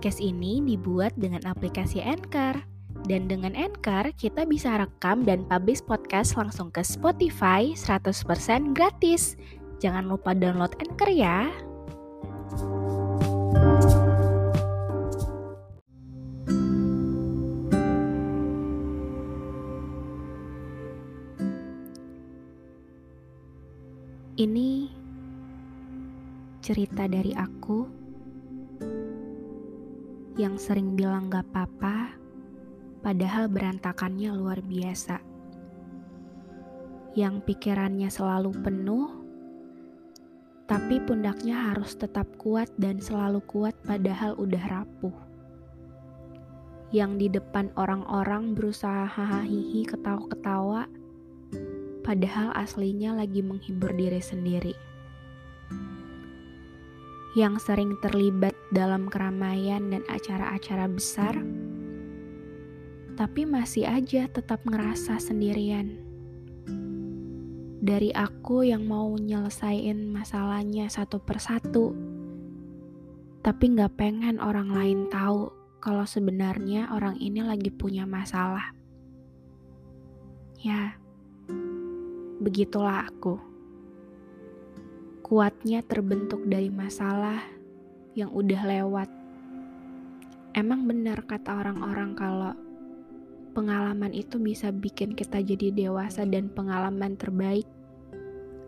Podcast ini dibuat dengan aplikasi Anchor. Dan dengan Anchor, kita bisa rekam dan publish podcast langsung ke Spotify 100% gratis. Jangan lupa download Anchor ya. Ini cerita dari aku yang sering bilang gak apa-apa padahal berantakannya luar biasa. Yang pikirannya selalu penuh, tapi pundaknya harus tetap kuat dan selalu kuat padahal udah rapuh. Yang di depan orang-orang berusaha hahaha ketawa-ketawa, padahal aslinya lagi menghibur diri sendiri. Yang sering terlibat dalam keramaian dan acara-acara besar, tapi masih aja tetap ngerasa sendirian. Dari aku yang mau nyelesain masalahnya satu persatu, tapi nggak pengen orang lain tahu kalau sebenarnya orang ini lagi punya masalah. Ya, begitulah aku. Kuatnya terbentuk dari masalah yang udah lewat. Emang benar kata orang-orang kalau pengalaman itu bisa bikin kita jadi dewasa dan pengalaman terbaik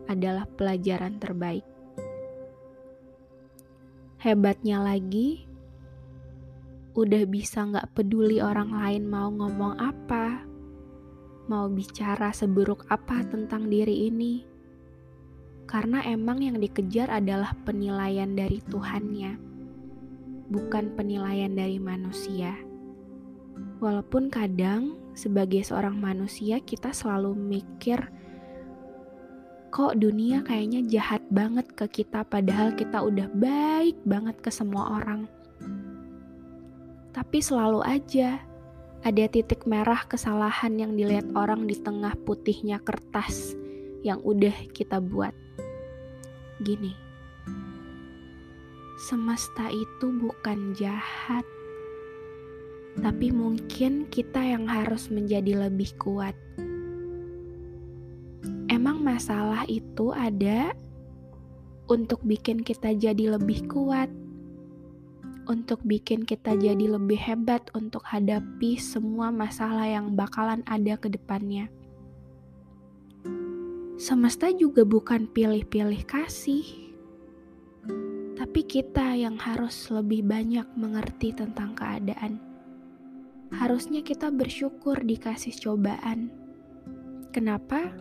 adalah pelajaran terbaik. Hebatnya lagi, udah bisa gak peduli orang lain mau ngomong apa, mau bicara seburuk apa tentang diri ini. Karena emang yang dikejar adalah penilaian dari Tuhannya, bukan penilaian dari manusia. Walaupun kadang sebagai seorang manusia kita selalu mikir kok dunia kayaknya jahat banget ke kita padahal kita udah baik banget ke semua orang. Tapi selalu aja ada titik merah kesalahan yang dilihat orang di tengah putihnya kertas yang udah kita buat. Gini. Semesta itu bukan jahat tapi mungkin kita yang harus menjadi lebih kuat. Emang masalah itu ada untuk bikin kita jadi lebih kuat, untuk bikin kita jadi lebih hebat untuk hadapi semua masalah yang bakalan ada ke depannya. Semesta juga bukan pilih-pilih kasih, tapi kita yang harus lebih banyak mengerti tentang keadaan harusnya kita bersyukur dikasih cobaan. Kenapa?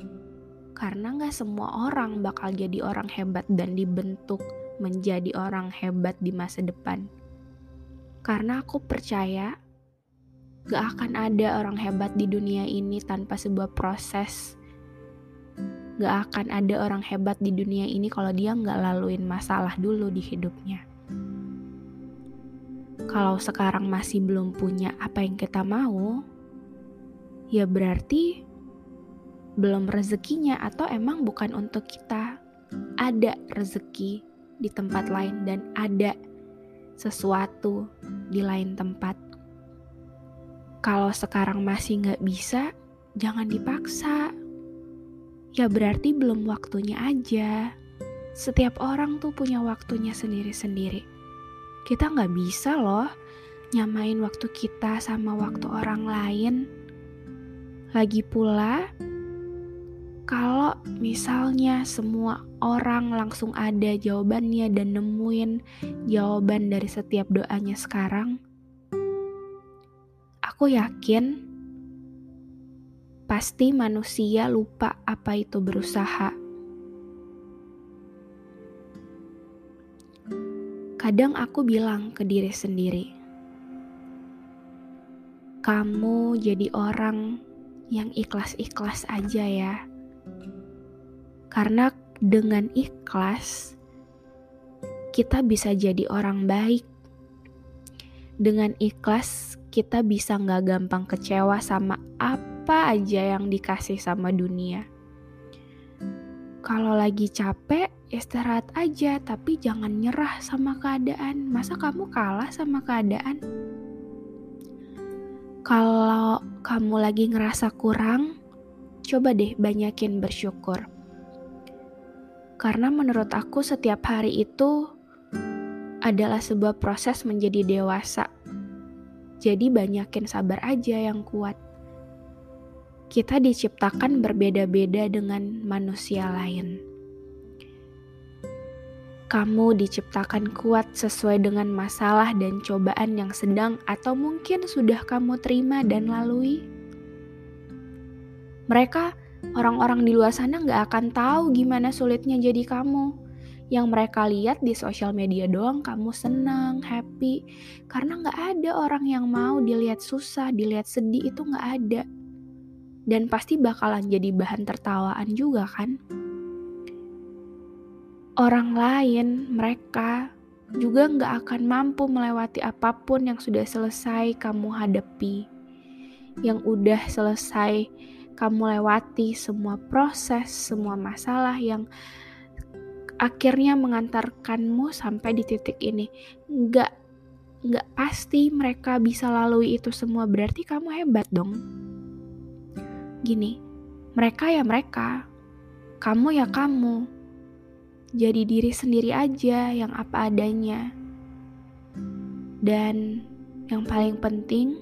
Karena gak semua orang bakal jadi orang hebat dan dibentuk menjadi orang hebat di masa depan. Karena aku percaya gak akan ada orang hebat di dunia ini tanpa sebuah proses. Gak akan ada orang hebat di dunia ini kalau dia gak laluin masalah dulu di hidupnya kalau sekarang masih belum punya apa yang kita mau, ya berarti belum rezekinya atau emang bukan untuk kita. Ada rezeki di tempat lain dan ada sesuatu di lain tempat. Kalau sekarang masih nggak bisa, jangan dipaksa. Ya berarti belum waktunya aja. Setiap orang tuh punya waktunya sendiri-sendiri kita nggak bisa loh nyamain waktu kita sama waktu orang lain. Lagi pula, kalau misalnya semua orang langsung ada jawabannya dan nemuin jawaban dari setiap doanya sekarang, aku yakin pasti manusia lupa apa itu berusaha. Kadang aku bilang ke diri sendiri, "Kamu jadi orang yang ikhlas-ikhlas aja ya." Karena dengan ikhlas, kita bisa jadi orang baik. Dengan ikhlas, kita bisa nggak gampang kecewa sama apa aja yang dikasih sama dunia. Kalau lagi capek, istirahat aja, tapi jangan nyerah sama keadaan. Masa kamu kalah sama keadaan? Kalau kamu lagi ngerasa kurang, coba deh banyakin bersyukur. Karena menurut aku setiap hari itu adalah sebuah proses menjadi dewasa. Jadi banyakin sabar aja yang kuat. Kita diciptakan berbeda-beda dengan manusia lain. Kamu diciptakan kuat sesuai dengan masalah dan cobaan yang sedang atau mungkin sudah kamu terima dan lalui. Mereka, orang-orang di luar sana gak akan tahu gimana sulitnya jadi kamu yang mereka lihat di sosial media doang kamu senang, happy. Karena nggak ada orang yang mau dilihat susah, dilihat sedih itu nggak ada. Dan pasti bakalan jadi bahan tertawaan juga kan. Orang lain, mereka juga nggak akan mampu melewati apa pun yang sudah selesai kamu hadapi. Yang udah selesai kamu lewati semua proses, semua masalah yang akhirnya mengantarkanmu sampai di titik ini. Nggak, nggak pasti mereka bisa lalui itu semua, berarti kamu hebat dong. Gini, mereka ya mereka, kamu ya kamu. Jadi diri sendiri aja yang apa adanya. Dan yang paling penting,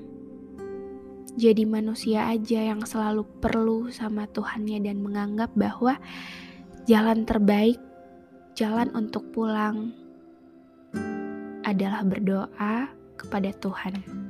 jadi manusia aja yang selalu perlu sama Tuhannya dan menganggap bahwa jalan terbaik jalan untuk pulang adalah berdoa kepada Tuhan.